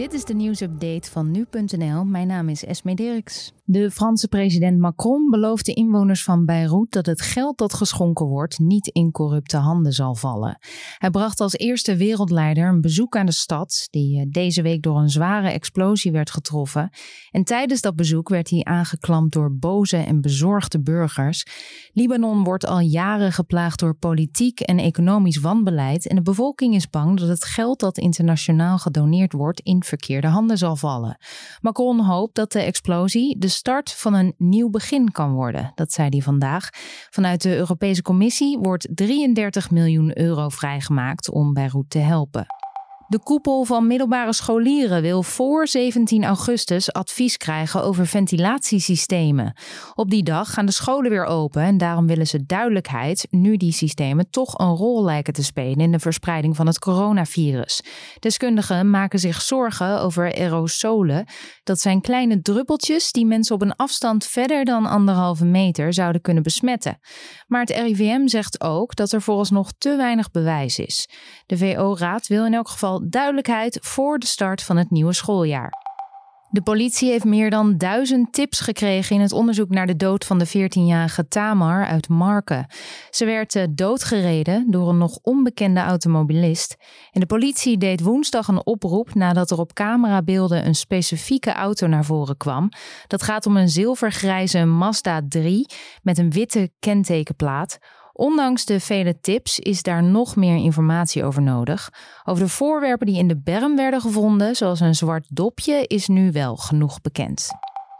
Dit is de nieuwsupdate van nu.nl. Mijn naam is Esme Dirks. De Franse president Macron belooft de inwoners van Beirut dat het geld dat geschonken wordt niet in corrupte handen zal vallen. Hij bracht als eerste wereldleider een bezoek aan de stad, die eh, deze week door een zware explosie werd getroffen. En tijdens dat bezoek werd hij aangeklampt door boze en bezorgde burgers. Libanon wordt al jaren geplaagd door politiek en economisch wanbeleid en de bevolking is bang dat het geld dat internationaal gedoneerd wordt in verkeerde handen zal vallen. Macron hoopt dat de explosie de start van een nieuw begin kan worden. Dat zei hij vandaag. Vanuit de Europese Commissie wordt 33 miljoen euro vrijgemaakt om Beirut te helpen. De koepel van middelbare scholieren wil voor 17 augustus advies krijgen over ventilatiesystemen. Op die dag gaan de scholen weer open en daarom willen ze duidelijkheid nu die systemen toch een rol lijken te spelen in de verspreiding van het coronavirus. Deskundigen maken zich zorgen over aerosolen. Dat zijn kleine druppeltjes die mensen op een afstand verder dan anderhalve meter zouden kunnen besmetten. Maar het RIVM zegt ook dat er vooralsnog te weinig bewijs is. De VO-raad wil in elk geval duidelijkheid voor de start van het nieuwe schooljaar. De politie heeft meer dan duizend tips gekregen in het onderzoek naar de dood van de 14-jarige Tamar uit Marken. Ze werd eh, doodgereden door een nog onbekende automobilist. En de politie deed woensdag een oproep nadat er op camerabeelden een specifieke auto naar voren kwam. Dat gaat om een zilvergrijze Mazda 3 met een witte kentekenplaat. Ondanks de vele tips is daar nog meer informatie over nodig. Over de voorwerpen die in de berm werden gevonden, zoals een zwart dopje, is nu wel genoeg bekend.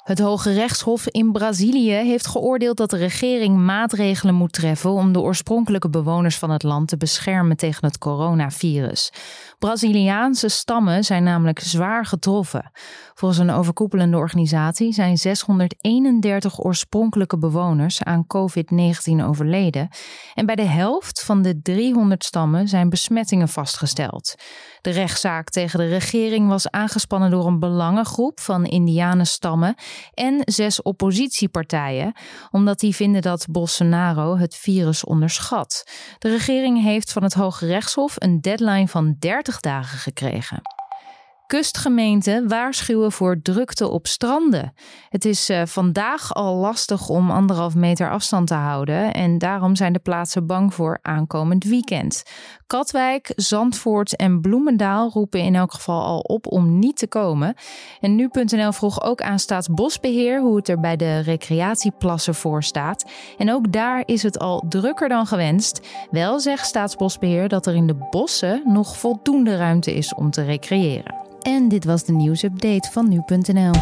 Het Hoge Rechtshof in Brazilië heeft geoordeeld dat de regering maatregelen moet treffen om de oorspronkelijke bewoners van het land te beschermen tegen het coronavirus. Braziliaanse stammen zijn namelijk zwaar getroffen. Volgens een overkoepelende organisatie zijn 631 oorspronkelijke bewoners aan COVID-19 overleden. En bij de helft van de 300 stammen zijn besmettingen vastgesteld. De rechtszaak tegen de regering was aangespannen door een belangengroep van Indianenstammen en zes oppositiepartijen, omdat die vinden dat Bolsonaro het virus onderschat. De regering heeft van het Hoge Rechtshof een deadline van 30 dagen gekregen. Kustgemeenten waarschuwen voor drukte op stranden. Het is uh, vandaag al lastig om anderhalf meter afstand te houden en daarom zijn de plaatsen bang voor aankomend weekend. Katwijk, Zandvoort en Bloemendaal roepen in elk geval al op om niet te komen. En nu.nl vroeg ook aan Staatsbosbeheer hoe het er bij de recreatieplassen voor staat. En ook daar is het al drukker dan gewenst. Wel zegt Staatsbosbeheer dat er in de bossen nog voldoende ruimte is om te recreëren. En dit was de nieuwsupdate van nu.nl.